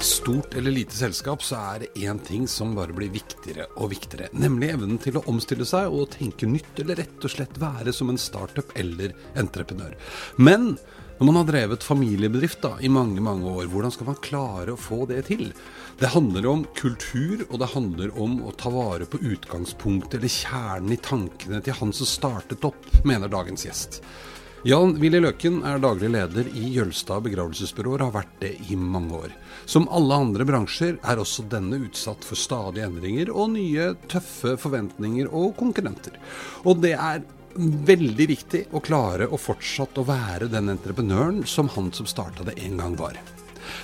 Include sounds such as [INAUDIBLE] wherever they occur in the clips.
Stort eller lite selskap, så er det én ting som bare blir viktigere og viktigere. Nemlig evnen til å omstille seg og tenke nytt, eller rett og slett være som en startup eller entreprenør. Men når man har drevet familiebedrift da, i mange mange år, hvordan skal man klare å få det til? Det handler om kultur, og det handler om å ta vare på utgangspunktet eller kjernen i tankene til han som startet opp, mener dagens gjest. Jan Willy Løken er daglig leder i Jølstad begravelsesbyråer og har vært det i mange år. Som alle andre bransjer er også denne utsatt for stadige endringer og nye tøffe forventninger og konkurrenter. Og det er veldig viktig å klare å fortsatt å være den entreprenøren som han som starta det en gang var.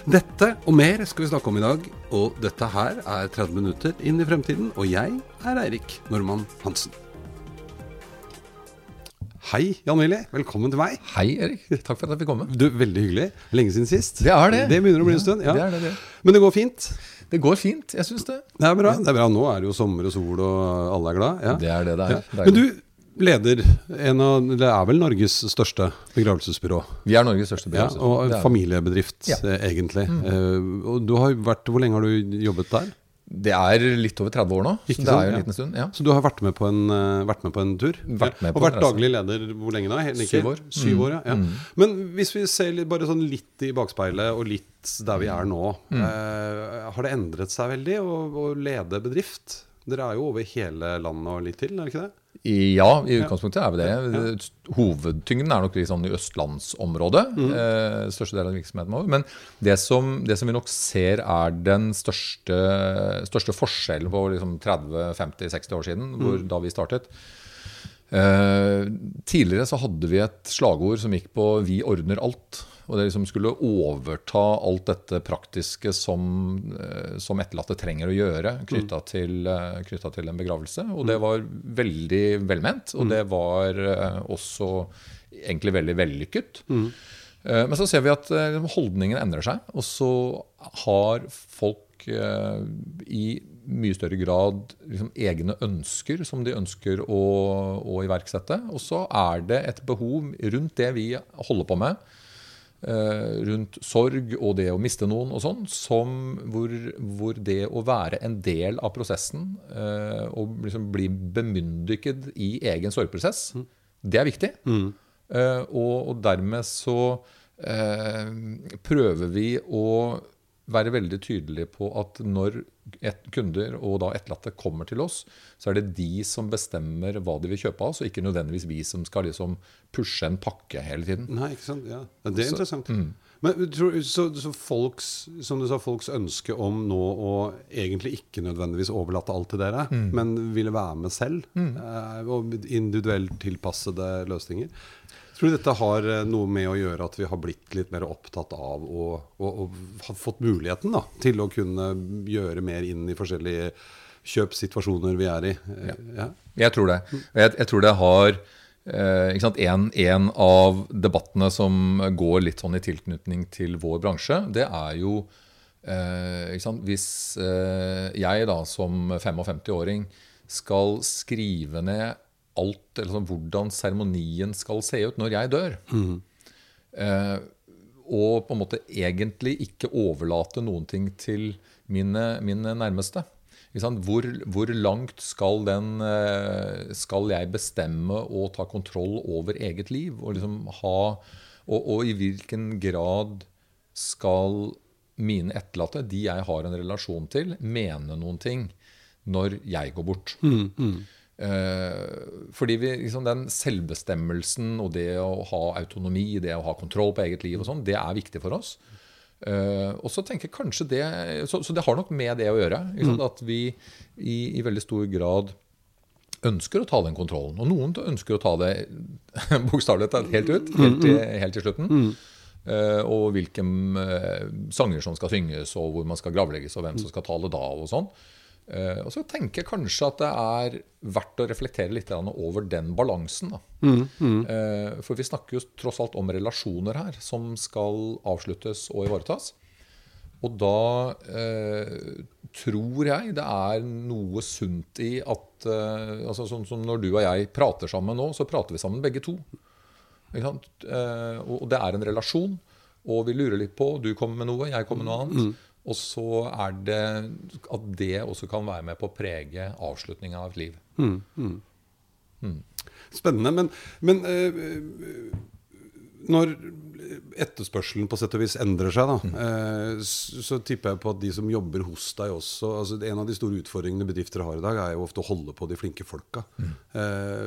Dette og mer skal vi snakke om i dag, og dette her er 30 minutter inn i fremtiden, og jeg er Eirik Normann Hansen. Hei, Jan Willy. Velkommen til meg. Hei, Erik. Takk for at jeg fikk komme. Du, Veldig hyggelig. Lenge siden sist. Det er det. Det begynner å bli en stund. Ja. Det er det, det. Men det går fint? Det går fint, jeg syns det. Det er bra. det er bra. Nå er det jo sommer og sol, og alle er glad. Ja. Det er det det er. Ja. Men du leder en av Det er vel Norges største begravelsesbyrå? Vi er Norges største begravelsesbyrå. Ja, og familiebedrift. Mm. eh, egentlig. Eh, og du har vært Hvor lenge har du jobbet der? Det er litt over 30 år nå, Ikke så det er jo en Ja. liten stund. Ja. Så du har vært med på en, eh, vært med på en tur? Vært med og på vært daglig leder hvor lenge da? Helt- Syv år. Syv Mm. år, ja. ja. Men hvis vi ser litt, bare sånn litt i bakspeilet, og litt der vi er nå. Mm. Eh, har det endret seg veldig å, å lede bedrift? Dere er jo over hele landet og litt til, er det ikke det? Ja, i utgangspunktet er vi det. Hovedtyngden er nok sånn i østlandsområdet. Mm. Eh, største del av virksomheten vår. Men det som, det som vi nok ser er den største, største forskjellen på liksom 30-50-60 år siden, hvor, Mm. da vi startet. Eh, tidligere så hadde vi et slagord som gikk på 'vi ordner alt'. Og det liksom skulle overta alt dette praktiske som, eh, som etterlatte trenger å gjøre knytta til, eh, til en begravelse. Og det var veldig velment, og det var eh, også egentlig veldig vellykket. Mm. Men så ser vi at holdningen endrer seg, og så har folk i mye større grad liksom, egne ønsker som de ønsker å, å iverksette. Og så er det et behov rundt det vi holder på med, rundt sorg og det å miste noen og sånn, som hvor, hvor det å være en del av prosessen eh, og liksom bli bemyndiget i egen sorgprosess, det er viktig. Eh, og, og dermed så eh, prøver vi å være veldig tydelige på at når et, kunder og da etterlatte kommer til oss, så er det de som bestemmer hva de vil kjøpe av oss, og ikke nødvendigvis vi som skal liksom pushe en pakke hele tiden. Nei, ikke sant? Ja, Det er Så- interessant. mm. Men tror, så, så folks, som du sa, folks ønske om nå å egentlig ikke nødvendigvis overlate alt til dere, Mm. men ville være med selv, mm. og individuelt tilpassede løsninger. Tror du dette har eh, noe med å gjøre at vi har blitt litt mer opptatt av og, å, å ha fått muligheten da, til å kunne gjøre mer inn i forskjellige kjøpssituasjoner vi er i? Ja. Ja. Jeg tror det. Jeg, jeg tror det har eh, en, en av debattene som går litt sånn i tilknytning til vår bransje, det er jo eh, Hvis eh, jeg da som 55-åring skal skrive ned alt, eller sånn, hvordan seremonien skal se ut når jeg dør, eh, og på en måte egentlig ikke overlate noen ting til mine, mine nærmeste. Hvor, hvor langt skal, den, eh, skal jeg bestemme og ta kontroll over eget liv? Og, liksom ha, og, og i hvilken grad skal mine etterlatte, de jeg har en relasjon til, mene noen ting når jeg går bort? Eh, fordi vi, liksom den selvbestemmelsen og det å ha autonomi, det å ha kontroll på eget liv, og sånn, det er viktig for oss. Eh, og så tenker jeg kanskje det så, så det har nok med det å gjøre. Sant? At vi i, i veldig stor grad ønsker å ta den kontrollen. Og noen ønsker å ta det [LAUGHS] bokstavelig talt helt ut, helt til, helt til slutten. Eh, og hvilke uh, sanger som skal synges, og hvor man skal gravlegges, og hvem som skal tale da, og sånn. Eh, og så tenker jeg kanskje at det er verdt å reflektere litt over den balansen. Da. Eh, for vi snakker jo tross alt om relasjoner her, som skal avsluttes og ivaretas. Og da eh, tror jeg det er noe sunt i at eh, altså Sånn som når du og jeg prater sammen nå, så prater vi sammen begge to. Eh, og det er en relasjon. Og vi lurer litt på Du kommer med noe, jeg kommer med noe annet. Og så er det at det også kan være med på å prege avslutninga av et liv. Spennende. Men, men eh, når etterspørselen på sett og vis endrer seg, da, mm. så, så tipper jeg på at de som jobber hos deg også altså En av de store utfordringene bedrifter har i dag, er jo ofte å holde på de flinke folka. Eh,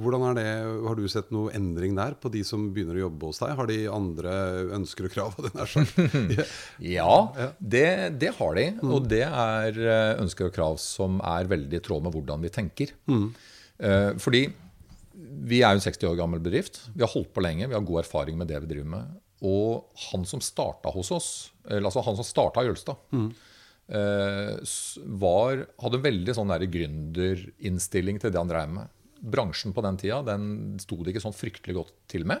hvordan er det, Har du sett noe endring der på de som begynner å jobbe hos deg? Har de andre ønsker og krav? hadde [LAUGHS] ja. Ja, det, det har de. Og det er eh, ønsker og krav som er veldig i tråd med hvordan vi tenker. Eh, Fordi vi er jo en 60 år gammel bedrift. Vi har holdt på lenge, vi har god erfaring med det vi driver med. Og han som starta hos oss, eller altså han som starta i Jølstad, mm. s- var, hadde veldig sånn der gründerinnstilling til det han drev med. Bransjen på den tida den sto det ikke sånn fryktelig godt til med.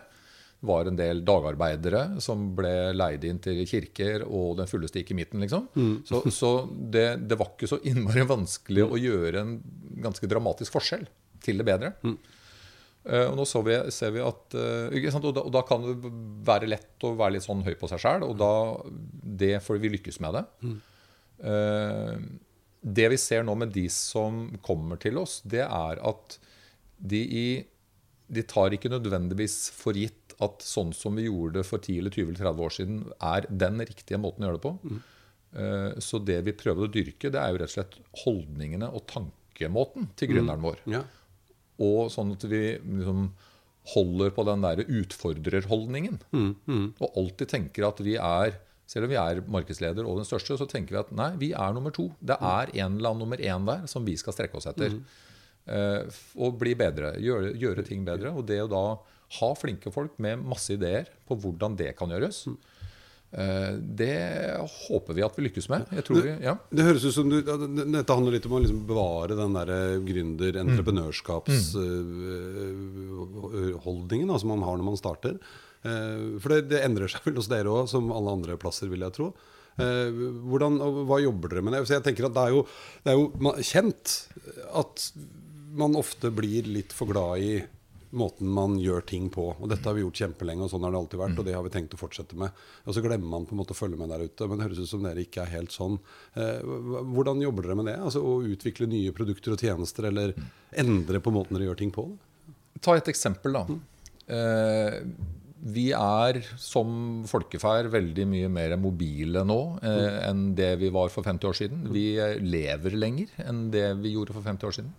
Det var en del dagarbeidere som ble leid inn til kirker, og den fulleste gikk i midten, liksom. Så, så det, det var ikke så innmari vanskelig å gjøre en ganske dramatisk forskjell til det bedre. Eh, og nå så vi, ser vi at eh? Og, da, og da kan det være lett å være litt sånn høy på seg sjæl, og da det får vi lykkes med det. Mm. det vi ser nå med de som kommer til oss, det er at de, i, de tar ikke nødvendigvis for gitt at sånn som vi gjorde det for 10 eller 20 eller 30 år siden, er den riktige måten å gjøre det på. Mm. Så det vi prøver å dyrke, det er jo rett og slett holdningene og tankemåten til gründeren vår. Ja. Og sånn at vi liksom holder på den der utfordrerholdningen. Og alltid tenker at vi er selv om vi er markedsleder og den største, så tenker vi at nei, vi er nummer to. Det er en eller annen nummer én der som vi skal strekke oss etter. Mm. f- og bli bedre. Gjøre, gjøre ting bedre. Og det å da ha flinke folk med masse ideer på hvordan det kan gjøres, eh, det håper vi at vi lykkes med. Jeg tror vi, ja. Det høres ut som du, Dette handler litt om å liksom bevare den der gründer-entreprenørskapsholdningen som man har når man starter. Eh, For det, det endrer seg vel hos dere òg, som alle andre plasser, vil jeg tro. Eh, Hvordan, hva jobber dere med det? Jeg tenker at Det er jo, det er jo kjent at man ofte blir litt for glad i måten man gjør ting på. Og dette har vi gjort kjempelenge, og sånn har det alltid vært. Og det har vi tenkt å fortsette med. Og så glemmer man på en måte å følge med der ute. Men det høres ut som dere ikke er helt sånn. Eh, hvordan jobber dere med det? Altså Å utvikle nye produkter og tjenester, eller endre på måten dere gjør ting på? Ta et eksempel, da. Eh, vi er som folkeferd veldig mye mer mobile nå eh, enn det vi var for 50 år siden. Vi lever lenger enn det vi gjorde for 50 år siden.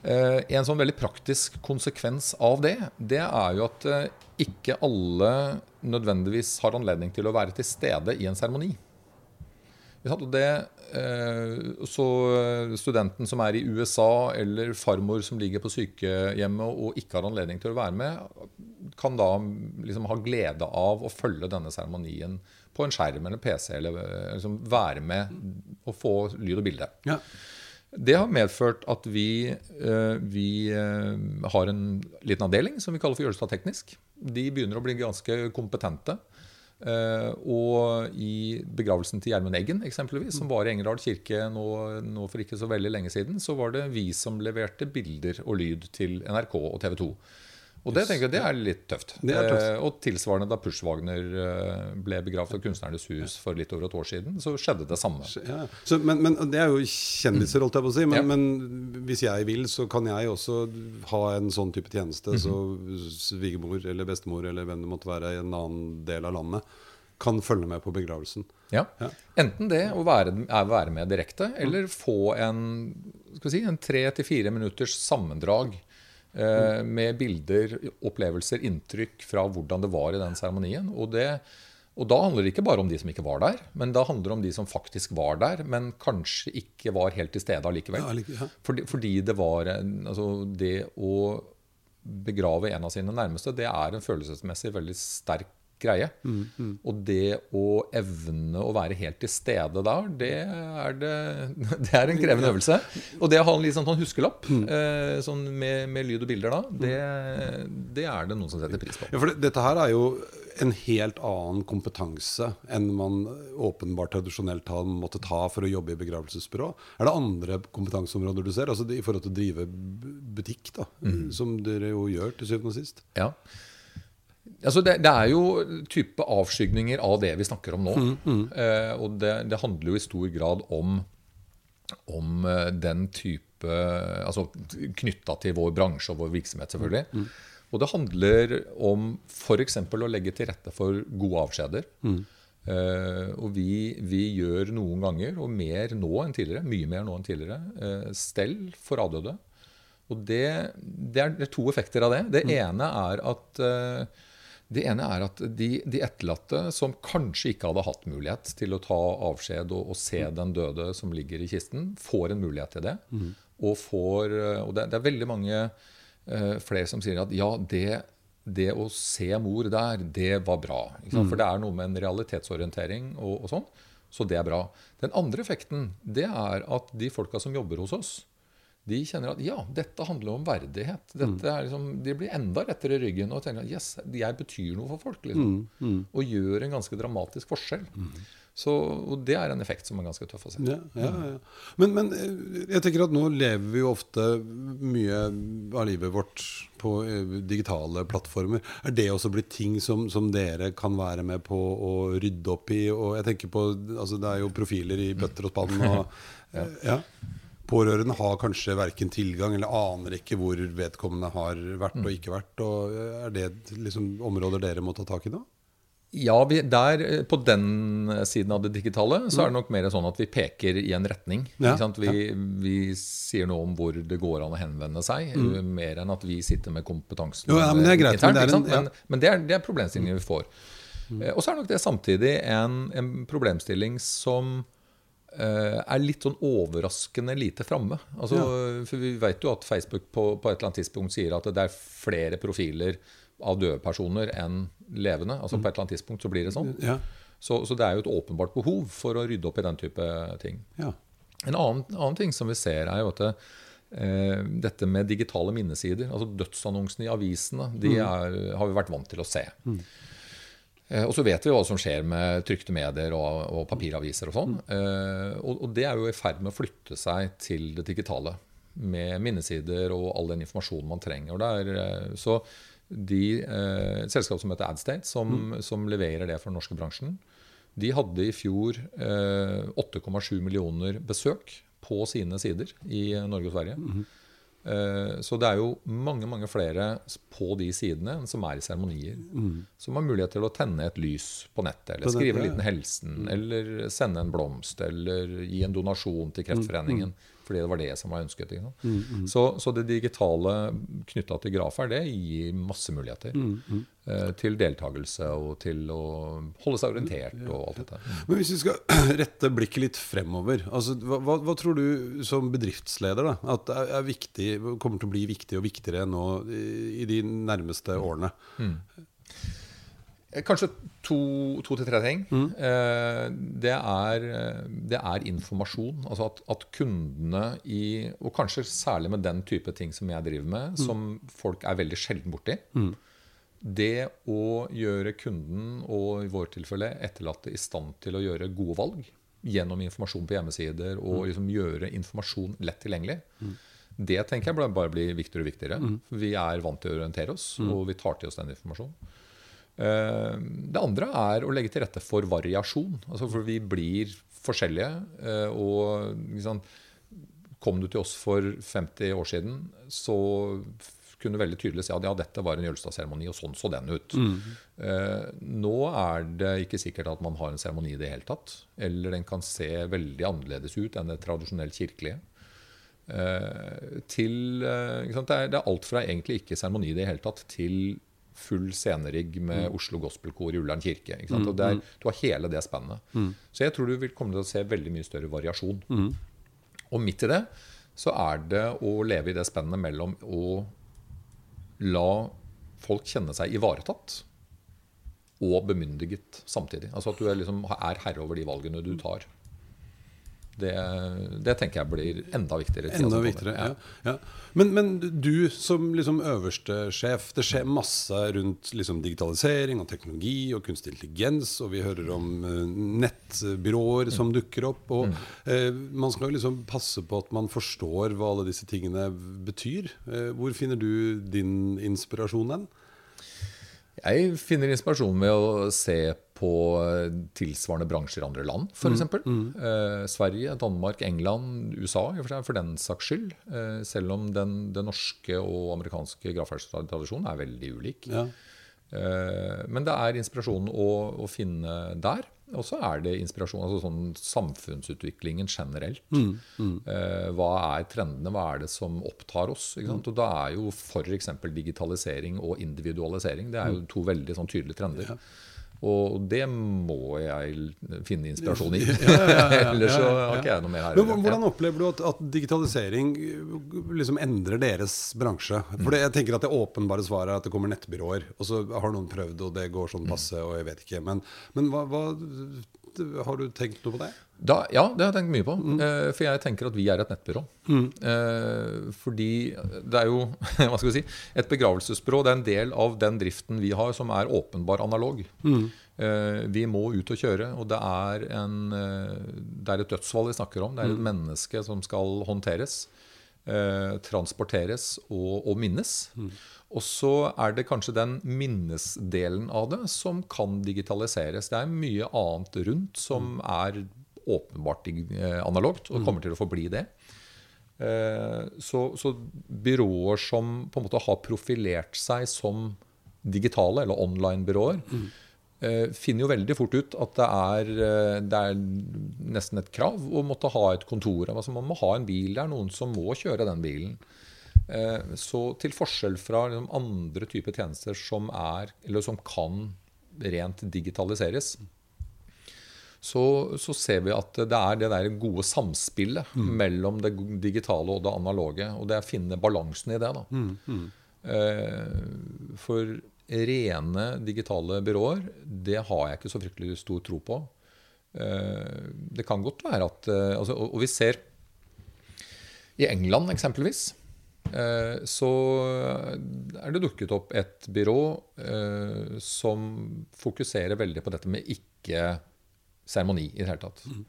Eh, en sånn veldig praktisk konsekvens av det, det er jo at eh, ikke alle nødvendigvis har anledning til å være til stede i en seremoni. Eh, så studenten som er i USA, eller farmor som ligger på sykehjemmet og ikke har anledning til å være med, kan da liksom ha glede av å følge denne seremonien på en skjerm eller PC, eller liksom være med og få lyd og bilde. Ja. Det har medført at vi, eh, vi eh, har en liten avdeling som vi kaller for Jølstad Teknisk. De begynner å bli ganske kompetente. Eh, og i begravelsen til Gjermund Eggen, eksempelvis, som var i Engerdal kirke nå, nå for ikke så veldig lenge siden, så var det vi som leverte bilder og lyd til NRK og TV 2. Og det tenker jeg det er litt tøft. Er tøft. Eh, og tilsvarende da Pushwagner eh, ble begravd av Kunstnernes hus for litt over et år siden, så skjedde det samme. Ja, så, men, men det er jo kjendiser, holdt jeg på å si. Men, Ja. men hvis jeg vil, så kan jeg også ha en sånn type tjeneste. Så svigermor eller bestemor eller hvem det måtte være i en annen del av landet, kan følge med på begravelsen. Ja. Ja. Enten det å være, være med direkte, eller få en, skal vi si, en tre til fire minutters sammendrag med bilder, opplevelser, inntrykk fra hvordan det var i den seremonien. Og, og da handler det ikke bare om de som ikke var der, men da handler det om de som faktisk var der, men kanskje ikke var helt til stede allikevel. Ja, like- ja. Fordi, fordi det var altså det å begrave en av sine nærmeste, det er en følelsesmessig veldig sterk greie. Og det å evne å være helt til stede der, det er, det, [LAUGHS] det er en krevende øvelse. Og det å ha en litt sånn huskelapp huskelapp eh, sånn med, med lyd og bilder da, det, det er det noen som setter pris på. Ja, for det, dette her er jo en helt annen kompetanse enn man åpenbart tradisjonelt har måttet ta for å jobbe i begravelsesbyrå. Er det andre kompetanseområder du ser, altså i forhold til å drive butikk, da, som dere jo gjør til syvende og sist? Ja. Altså det, det, er jo type avskygninger av det vi snakker om nå. Mm, mm. Eh, og det, det, handler jo i stor grad om, om eh, den type Altså knytta til vår bransje og vår virksomhet, selvfølgelig. Mm, mm. og det handler om f.eks. å legge til rette for gode avskjeder. Mm. Eh, og vi, vi, gjør noen ganger, og mer nå enn tidligere, mye mer nå enn tidligere, eh, stell for avdøde. Og det, det, er, det, to effekter av det. Det mm. ene er at eh, det ene er at de, de, etterlatte som kanskje ikke hadde hatt mulighet til å ta avskjed og, og, se mm. den døde som ligger i kisten, får en mulighet til det. Mm. Og, får, eh, og det, det, er veldig mange uh, flere som sier at ja, det, det, å se mor der, det var bra. Mm. For det er noe med en realitetsorientering og, og sånn. Så det er bra. Den andre effekten det er at de folka som jobber hos oss, de kjenner at ja, dette handler om verdighet. Mm. Liksom, de blir enda rettere i ryggen og tenker at yes, jeg betyr noe for folk. Liksom, mm, mm. Og gjør en ganske dramatisk forskjell. Mm. Så, og det er en effekt som er ganske tøff å se. Ja, ja, ja. Men, men, eh, jeg tenker at nå lever vi jo ofte mye av livet vårt på eh, digitale plattformer. Er det også blitt ting som, som dere kan være med på å rydde opp i? Og jeg tenker på, altså Det er jo profiler i bøtter og spann. Og, [LAUGHS] ja. Pårørende har kanskje verken tilgang eller aner ikke hvor vedkommende har vært og mm. ikke vært. og Er det liksom områder dere må ta tak i nå? Ja, vi, der, eh, På den siden av det digitale så er det mm. nok mer sånn at vi peker i en retning. Ja, vi, ja. vi, sier noe om hvor det går an å henvende seg, mm. Eh, mer enn at vi sitter med kompetansen jo, ja, men det er greit, internt. Men, det er, en, men, men det, er, det er problemstillingen vi får. Mm. Eh, og så er nok det samtidig en, en problemstilling som Eh, er litt sånn overraskende lite framme. Altså, ja. For vi vet jo at Facebook på, på, et eller annet tidspunkt sier at det er flere profiler av døde personer enn levende. Altså mm. På et eller annet tidspunkt så blir det sånn. Ja. Så, så, det er jo et åpenbart behov for å rydde opp i den type ting. Ja. En annen, annen, ting som vi ser, er jo at det, eh, dette med digitale minnesider, altså dødsannonsene i avisene, de mm. er, har vi vært vant til å se. Mm. Eh, og så vet vi hva som skjer med trykte medier og, og papiraviser og sånn. Eh, og, og, det er jo i ferd med å flytte seg til det digitale. Med minnesider og all den informasjonen man trenger. Der, eh, så de, eh, et selskap som heter Adstate, som, mm. som, leverer det for den norske bransjen, de hadde i fjor eh, 8,7 millioner besøk på sine sider i Norge og Sverige. Mm. Eh, så det er jo mange mange flere på de sidene som er i seremonier. Mm. Som har mulighet til å tenne et lys på nettet, eller skrive en liten hilsen, mm. eller sende en blomst, eller gi en donasjon til Kreftforeningen. Mm. Mm fordi det var det som var ønsket. Mm, mm. Så, så, det digitale knytta til Grafer det gir masse muligheter. Mm, mm. eh, til deltakelse og til å holde seg orientert og alt dette. Mm. Men hvis vi skal [CLEARS THROAT] rette blikket litt fremover, altså, hva, hva, tror du som bedriftsleder da, at er, er viktig, kommer til å bli viktig og viktigere nå i, i de nærmeste årene? Eh, kanskje to, to til tre ting. Mm. Eh, det, er, det, er, informasjon. Altså at, at, kundene i Og kanskje særlig med den type ting som jeg driver med, mm. som folk er veldig sjelden borti. Mm. Det å gjøre kunden, og i vårt tilfelle etterlatte, i stand til å gjøre gode valg gjennom informasjon på hjemmesider, og mm. liksom gjøre informasjon lett tilgjengelig, mm. det tenker jeg bare blir viktigere og viktigere. Mm. Vi er vant til å orientere oss, og vi tar til oss den informasjonen. Eh, det andre er å legge til rette for variasjon. Altså for vi blir forskjellige. Eh, og liksom, kom du til oss for 50 år siden, så kunne du veldig tydelig si at ja, dette var en Jølstad-seremoni, og sånn så den ut. Mm. Eh, nå er det ikke sikkert at man har en seremoni i det hele tatt. Eller den kan se veldig annerledes ut enn det tradisjonelt kirkelige. til, det er, det, er, alt fra egentlig ikke seremoni i det hele tatt, til full scenerigg med mm. Oslo Gospelkor i Ullern kirke. Mm, der, mm. du har hele det spennet. Mm. Så jeg tror du vil komme til å se veldig mye større variasjon. Og midt i det så er det å leve i det spennet mellom å la folk kjenne seg ivaretatt og bemyndiget samtidig. Altså at du er, liksom, er herre over de valgene du tar. Det, det, tenker jeg blir enda viktigere. Enda viktigere, ja. Ja. Men, men, du som liksom øverste sjef, det skjer masse rundt liksom digitalisering og teknologi og kunstig intelligens, og vi hører om uh, nettbyråer som mm. dukker opp. Og mm. uh, man skal liksom passe på at man forstår hva alle disse tingene betyr. Eh, hvor finner du din inspirasjon hen? Jeg finner inspirasjon med å se på eh, tilsvarende bransjer i andre land, f.eks. Mm, mm. eh, Sverige, Danmark, England, USA for, den saks skyld. Eh, selv om den, den, norske og amerikanske gravferdstradisjonen er veldig ulik. Ja. Eh, men det er inspirasjon å, å finne der. Og så er det inspirasjon, altså sånn samfunnsutviklingen generelt. Mm, mm. Eh, hva er trendene, hva er det som opptar oss? Og da er jo f.eks. digitalisering og individualisering det er jo mm. to veldig sånn tydelige trender. Ja. Og det må jeg finne inspirasjon i. Ja, ja, ja, [LAUGHS] Ellers så har ikke jeg noe mer her. Men Hvordan opplever du at, at, digitalisering liksom endrer deres bransje? For jeg tenker at Det åpenbare svaret er at det kommer nettbyråer. Og så har noen prøvd, og det går sånn passe, og jeg vet ikke. Men, men hva, hva, har du tenkt noe på det? Da, ja, det har jeg tenkt mye på. Mm. Eh, for jeg tenker at vi er et nettbyrå. Mm. Eh, fordi det er jo [LAUGHS] hva skal vi si, et begravelsesbyrå. Det er en del av den driften vi har som er åpenbar analog. Mm. Eh, vi må ut og kjøre, og det er, en, det er et dødsfall vi snakker om. Det er et mm. menneske som skal håndteres, transporteres og, og minnes. Mm. Og så er det kanskje den minnesdelen av det som kan digitaliseres. Det er mye annet rundt som mm. er åpenbart eh, analogt, og kommer til å forbli det. Eh, så, så, byråer som på en måte har profilert seg som digitale, eller online-byråer, mm. finner jo veldig fort ut at det er, det er, nesten et krav å måtte ha et kontor. Altså man må ha en bil. Det er noen som må kjøre den bilen. Så til forskjell fra liksom andre typer tjenester som, er, eller som kan rent digitaliseres, så, så, ser vi at det er det der gode samspillet mm. mellom det digitale og det analoge. Og det er å finne balansen i det. da. Mm. Mm. Eh, for rene digitale byråer, det har jeg ikke så fryktelig stor tro på. Eh, det kan godt være at eh, altså, og, og, vi ser i England eksempelvis eh, så er det dukket opp et byrå eh, som fokuserer veldig på dette med ikke seremoni i det hele tatt. Mm.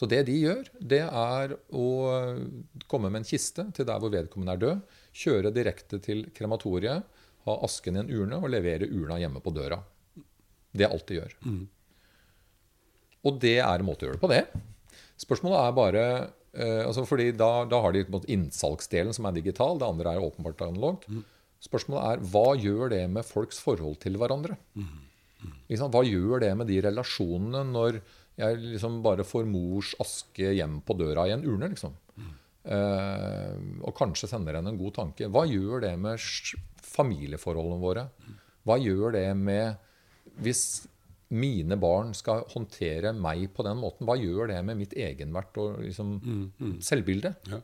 Så det de gjør, det er å komme med en kiste til der hvor vedkommende er død, kjøre direkte til krematoriet, ha asken i en urne og levere urna hjemme på døra. Det er alt de gjør. Mm. Og det er en måte å gjøre det på, det. Spørsmålet er bare eh, altså fordi da, da, har de innsalgsdelen som er digital, det andre er åpenbart analogt. Mm. Spørsmålet er hva gjør det med folks forhold til hverandre? Mm. Hva gjør det med de relasjonene når jeg liksom bare får mors aske hjem på døra i en urne? liksom? Mm. Eh, og kanskje sender henne en god tanke. Hva gjør det med familieforholdene våre? Hva gjør det med Hvis mine barn skal håndtere meg på den måten, hva gjør det med mitt egenvert og liksom, mm, mm. selvbilde? Ja.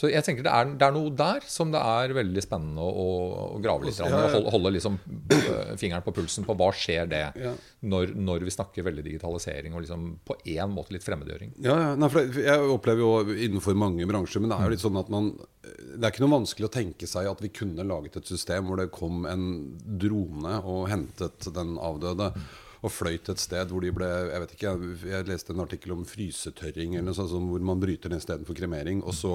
Så jeg tenker det er, det er, noe der som det er veldig spennende å, å grave litt i. Holde, holde liksom øh, fingeren på pulsen på hva skjer det ja. når, når, vi snakker veldig digitalisering og liksom på én måte litt fremmedgjøring. Ja, ja. Nei, jeg opplever jo innenfor mange bransjer, men det er jo litt sånn at man Det er ikke noe vanskelig å tenke seg at vi kunne laget et system hvor det kom en drone og hentet den avdøde. Mm og fløyt et sted hvor de ble Jeg vet ikke, jeg leste en artikkel om frysetørring eller noe sånt, hvor man bryter ned for kremering. Og så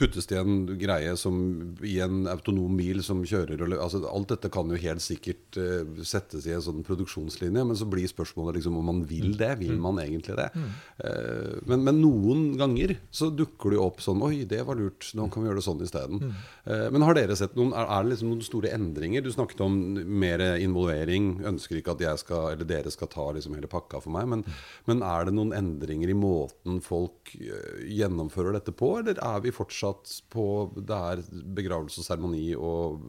puttes det en greie som, i en autonom bil som kjører og, altså, Alt dette kan jo helt sikkert uh, settes i en sånn produksjonslinje, men så blir spørsmålet liksom om man vil det. Vil man egentlig det? Uh, men, men, noen ganger så dukker det jo opp sånn Oi, det var lurt. Nå kan vi gjøre det sånn isteden. Uh, men har dere sett noen Er, er det liksom noen store endringer? Du snakket om mer involvering. Ønsker ikke at jeg skal, eller dere dere skal ta liksom hele pakka for meg. Men, men, er det noen endringer i måten folk eh, gjennomfører dette på, eller er vi fortsatt på det er begravelse og seremoni og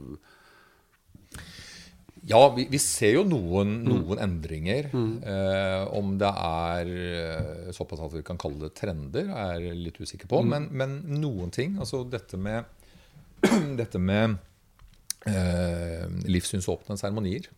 ja, vi, vi, ser jo noen, mm. noen endringer. Mm. Eh, om det er eh, såpass at vi kan kalle det trender, er jeg litt usikker på. Mm. Men, men, noen ting. Altså dette med, [CLEARS THROAT] dette med eh, livssynsåpne seremonier.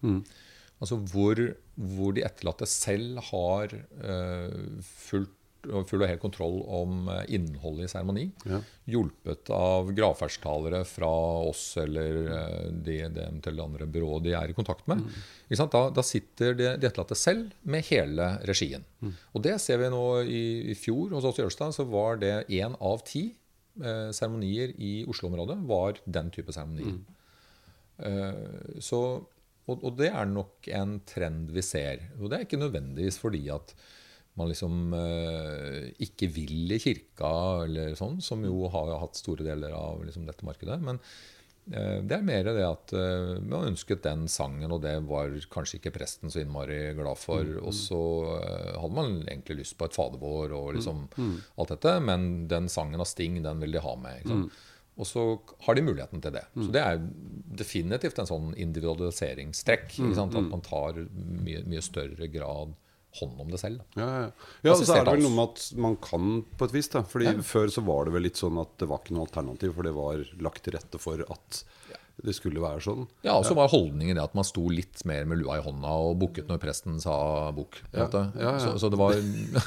Altså hvor, hvor de etterlatte selv har uh, fullt full og hel kontroll om eh, innholdet i seremoni. Ja. Hjulpet av gravferdstalere fra oss eller uh, det, eventuelle andre byrået de er i kontakt med. Mm. Da, da, sitter de, de, etterlatte selv med hele regien. Mm. Og det ser vi nå i, i fjor hos oss i Ørstad, Så var det én av ti seremonier i Oslo-området var den type seremonier. Mm. Så og, og, det er nok en trend vi ser. Og det er ikke nødvendigvis fordi at man liksom uh, ikke vil i kirka, eller sånn, som jo har hatt store deler av liksom, dette markedet. Men uh, det er mer det at uh, man ønsket den sangen, og det var kanskje ikke presten så innmari glad for. Mm, mm. Og så hadde man egentlig lyst på et fadervår og liksom mm, mm. alt dette, men den sangen av Sting, den vil de ha med. ikke sant? Mm. Og så har de muligheten til det. Mm. Så det er definitivt en sånn individualiseringstrekk. Mm, At mm. man tar mye, mye, større grad hånd om det selv. Ja, ja. ja og så er det vel noe med at man kan på et vis. da Fordi ja. Før så var det vel litt sånn at det var ikke noe alternativ, for det var lagt til rette for at det skulle være sånn. Ja, og så var holdningen det at man sto litt mer med lua i hånda og bukket når presten sa bukk. Ja, ja, ja. Så, så, det var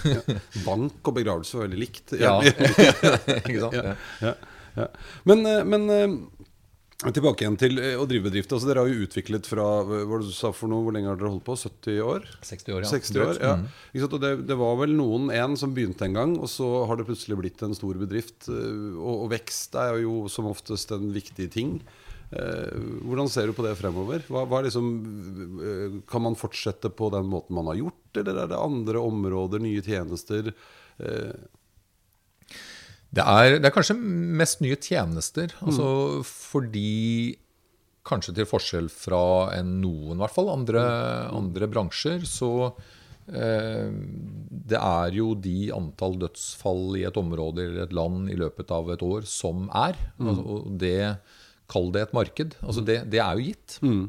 [LAUGHS] Bank og begravelse var veldig likt. Ja, [LAUGHS] [LAUGHS] ikke sant? Ja. Men, eh, men, eh, tilbake igjen til eh, å drive bedrift. Altså, dere har jo utviklet fra hva du sa for noe, Hvor lenge har dere holdt på? 70 år? 60 år, ja. 60 år, ja. Mm. Og det, det, var vel noen en som begynte en gang, og så har det plutselig blitt en stor bedrift. Og, og vekst er jo som oftest en viktig ting. hvordan ser du på det fremover? Hva, hva liksom, kan man fortsette på den måten man har gjort, eller er det andre områder, nye tjenester? Det er, det er, kanskje mest nye tjenester. Altså mm. fordi Kanskje til forskjell fra en noen, i hvert fall, andre, mm. andre bransjer, så eh, Det er jo de antall dødsfall i et område eller et land i løpet av et år som er. Mm. Altså, og det Kall det et marked. Altså det, det er jo gitt. Mm.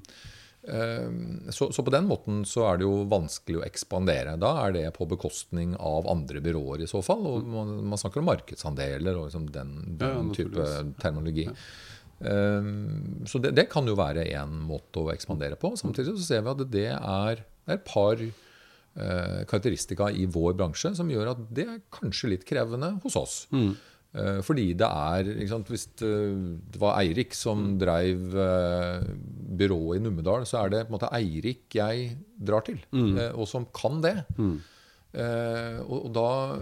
Ehm, så, så, på den måten så er det jo vanskelig å ekspandere. Da er det på bekostning av andre byråer i så fall. Og man, man snakker om markedsandeler og liksom den, den ja, type terminologi. Ja. Um, så det, det, kan jo være én måte å ekspandere på. Samtidig så ser vi at det er, et par uh, karakteristika i vår bransje som gjør at det er kanskje litt krevende hos oss. Mm. Eh, fordi det er sant, Hvis det var Eirik som dreiv drev uh, byrået i Numedal, så er det på en måte Eirik jeg drar til, mm. uh, og som kan det. Mm. Og, da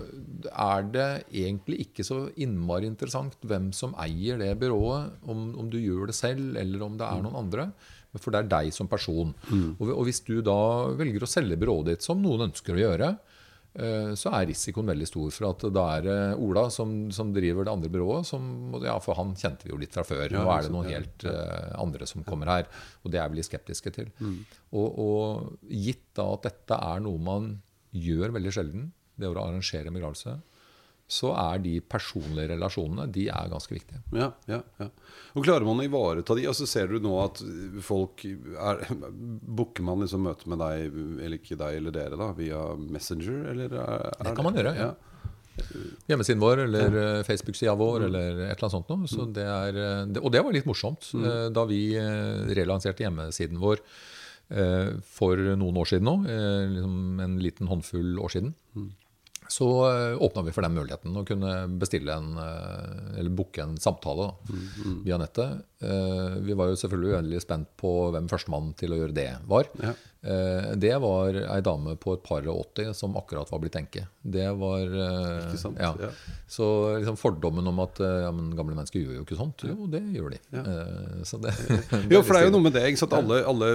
er det egentlig ikke så innmari interessant hvem som eier det byrået, om, om, du gjør det selv, eller om det er mm. noen andre. For det er deg som person. Mm. Og, hvis du da velger å selge byrået ditt, som noen ønsker å gjøre, Eh, så er risikoen veldig stor for at da er det Ola som, som, driver det andre byrået. Som, ja, for han kjente vi jo litt fra før. Nå er det noen helt uh, andre som kommer her. Og det er vi litt skeptiske til. Mm. Og, og, gitt da at dette er noe man gjør veldig sjelden, det å arrangere en begravelse, så er de personlige relasjonene de er ganske viktige. Ja, ja, ja. Og Klarer man å ivareta de? Altså Ser du nå at folk er, Booker man liksom møte med deg, eller ikke deg eller dere, da, via Messenger? Eller er, er det kan man gjøre, ja. Hjemmesiden vår eller ja. Eh, Facebook-sida vår mm. eller et eller annet sånt noe. Så mm. det er, eh, og det var litt morsomt mm. Eh, da vi relanserte hjemmesiden vår for noen år siden nå. Liksom en liten håndfull år siden. Så eh, åpna vi for den muligheten å kunne bestille en, eh, eller booke en samtale da, mm, mm. via nettet. Eh, vi var jo selvfølgelig uendelig spent på hvem førstemann til å gjøre det var. Ja. Det var ei dame på et par og åtti som akkurat var blitt enke. Det var Ikke sant? Ja. ja. Så liksom fordommen om at ja, men gamle mennesker gjør jo ikke sånt, jo, det gjør de. Ja. Det, [LAUGHS] jo, for det er jo noe med det. Ikke sant? Alle, alle,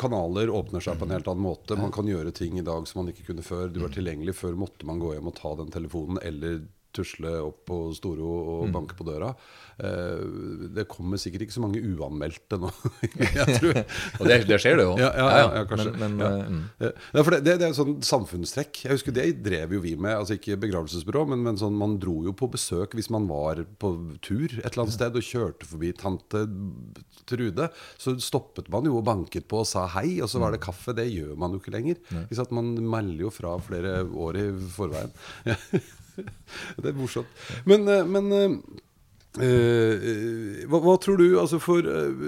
kanaler åpner seg på en helt annen måte. Man kan gjøre ting i dag som man ikke kunne før. Du var mm. tilgjengelig. Før måtte man gå hjem og ta den telefonen eller tusle opp på Storo og mm. banke på døra. Eh, det kommer sikkert ikke så mange uanmeldte nå. [LAUGHS] og det, det, skjer det jo. Ja, ja, ja, ja kanskje. Men, men, mm. det, det, det, er et sånn samfunnstrekk. Jeg husker Det drev jo vi med. altså Ikke begravelsesbyrå, men, men sånn, man dro jo på besøk hvis man var på tur et eller annet sted og kjørte forbi tante Trude. Så stoppet man jo og banket på og sa hei, og så var det mm. kaffe. Det gjør man jo ikke lenger. Ikke man melder jo fra flere år i forveien. [LAUGHS] [LAUGHS] det er morsomt. Men, eh, men uh, hva, hva, tror du altså for uh,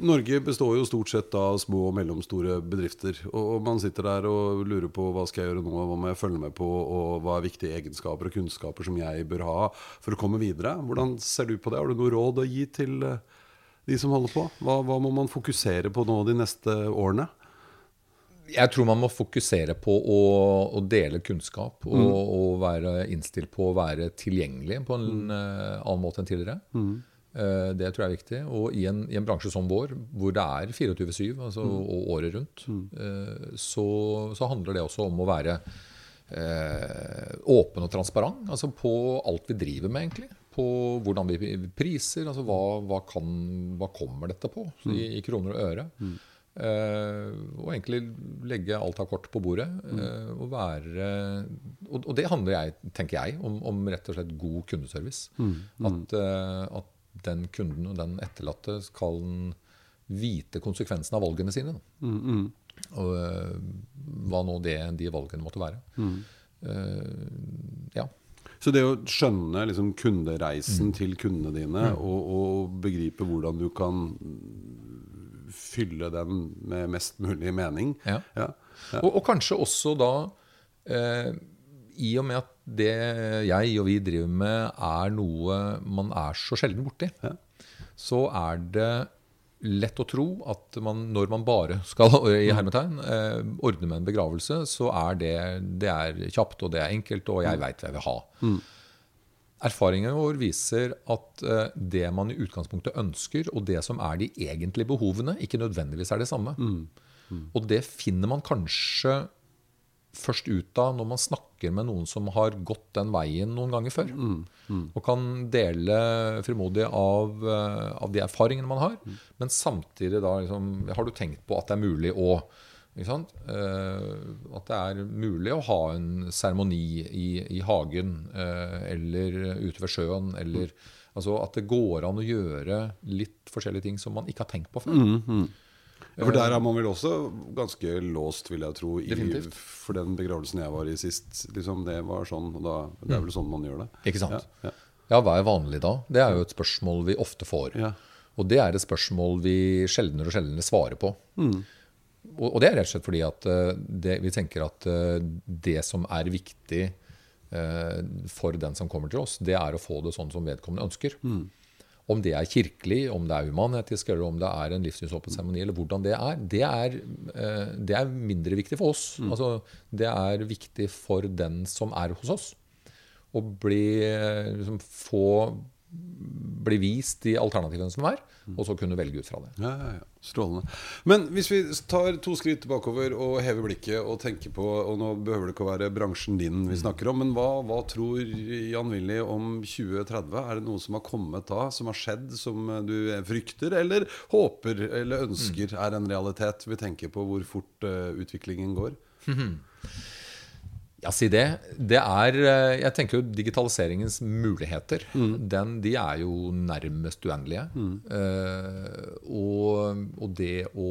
Norge består jo stort sett av små og mellomstore bedrifter. Og man sitter der og lurer på hva skal jeg gjøre nå, hva må jeg følge med på, og hva er viktige egenskaper og kunnskaper som jeg bør ha for å komme videre. Hvordan ser du på det? Har du noe råd å gi til de som holder på? Hva, hva må man fokusere på nå de neste årene? Jeg tror man må fokusere på å, å dele kunnskap og, mm. og, være innstilt på å være tilgjengelig på en mm. uh, annen måte enn tidligere. Mm. Uh, Det tror jeg er viktig. Og i en, i en bransje som vår, hvor det er 24-7 altså, og året rundt, uh, så, så handler det også om å være uh, åpen og transparent altså på alt vi driver med, egentlig. På hvordan vi priser, altså hva, hva, kan, hva kommer dette på i, i kroner og øre. Eh, og egentlig legge alt av kort på bordet. eh, og være og, det handler jeg, tenker jeg om, om rett og slett god kundeservice. At, eh, at den kunden og den etterlatte skal vite konsekvensen av valgene sine. Og eh, hva nå det, de valgene måtte være. Eh, ja. Så det å skjønne liksom, kundereisen til kundene dine, og, og begripe hvordan du kan fylle den med mest mulig mening Ja. Ja. Og, og kanskje også da eh, I og med at det jeg og vi driver med, er noe man er så sjelden borti, Ja. så er det lett å tro at man, når man bare skal [LAUGHS] i hermetegn, eh, ordne med en begravelse, så er det, det er kjapt og det er enkelt, og jeg veit hva jeg vil ha. Erfaringen vår viser at eh, det man i utgangspunktet ønsker, og det som er de egentlige behovene, ikke nødvendigvis er det samme. Og det finner man kanskje først ut av når man snakker med noen som har gått den veien noen ganger før. Og kan dele frimodig av, eh, av de erfaringene man har. Men samtidig da liksom, Har du tenkt på at det er mulig å at det er mulig å ha en seremoni i, i hagen eh, eller ute ved sjøen. Eller, altså at det går an å gjøre litt forskjellige ting som man ikke har tenkt på før. For der er man vel også ganske låst, vil jeg tro. I, for den begravelsen jeg var i sist, liksom, det var sånn. Og da, det er vel sånn man gjør det. Ikke sant? Ja, ja. Ja, hva er vanlig da? Det er jo et spørsmål vi ofte får. Ja. Og det er et spørsmål vi sjeldnere og sjeldnere svarer på. Og, og det er rett og slett fordi at eh, det, vi tenker at eh, det som er viktig eh, for den som kommer til oss, det er å få det sånn som vedkommende ønsker. Om det er kirkelig, om det er humanetisk, eller om det er en livssynsåpen seremoni, eller hvordan det er, det er, det er mindre viktig for oss. Altså, det er viktig for den som er hos oss. Å bli, liksom, få bli vist de alternativene som er, og så kunne velge ut fra det. Ja, ja, ja. Strålende. Men hvis vi tar to skritt bakover og hever blikket og tenker på Og nå behøver det ikke å være bransjen din vi snakker om, men hva, hva tror Jan Willy om 2030? Er det noe som har kommet da, som har skjedd, som du frykter, eller håper eller ønsker er en realitet? Vi tenker på hvor fort eh, utviklingen går. Ja, si det. Det er eh, Jeg tenker jo digitaliseringens muligheter. Den, de er jo nærmest uendelige. Eh, og, og det å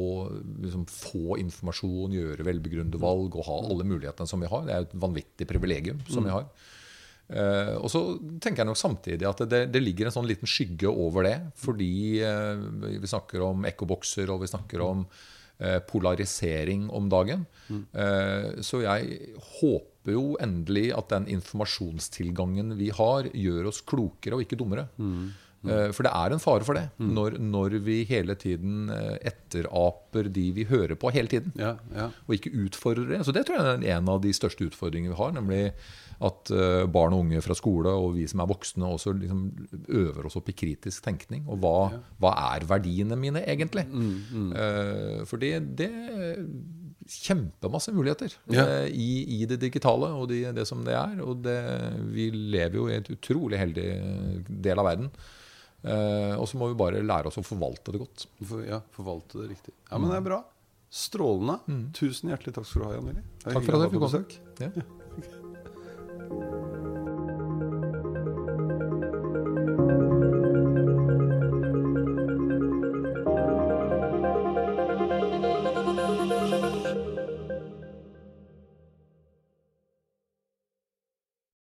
liksom få informasjon, gjøre velbegrunnede valg og ha alle mulighetene som vi har, det er et vanvittig privilegium som vi har. Eh, og så tenker jeg nok samtidig at det, det ligger en sånn liten skygge over det. Fordi eh, vi snakker om ekkobokser, og vi snakker om polarisering om dagen. Mm. så jeg håper jo endelig at den informasjonstilgangen vi har, gjør oss klokere og ikke dummere. Eh, For det er en fare for det, når, når vi hele tiden eh, etteraper de vi hører på hele tiden Ja, ja. og ikke utfordrer det. Så det tror jeg er en av de største utfordringene vi har. Nemlig at eh, barn og unge fra skole og vi som er voksne, også liksom øver oss opp i kritisk tenkning. Og hva, hva er verdiene mine egentlig? Eh, for det, det Kjempemasse muligheter Ja. eh, i, i det digitale og det, det som det er. Og det, vi lever jo i et utrolig heldig del av verden. Eh, og så må vi bare lære oss å forvalte det godt. For, ja, forvalte det riktig. Ja, men det er bra. Strålende. Tusen hjertelig takk skal du ha, Jan Willy. Takk for at jeg fikk komme. Ja. Ja.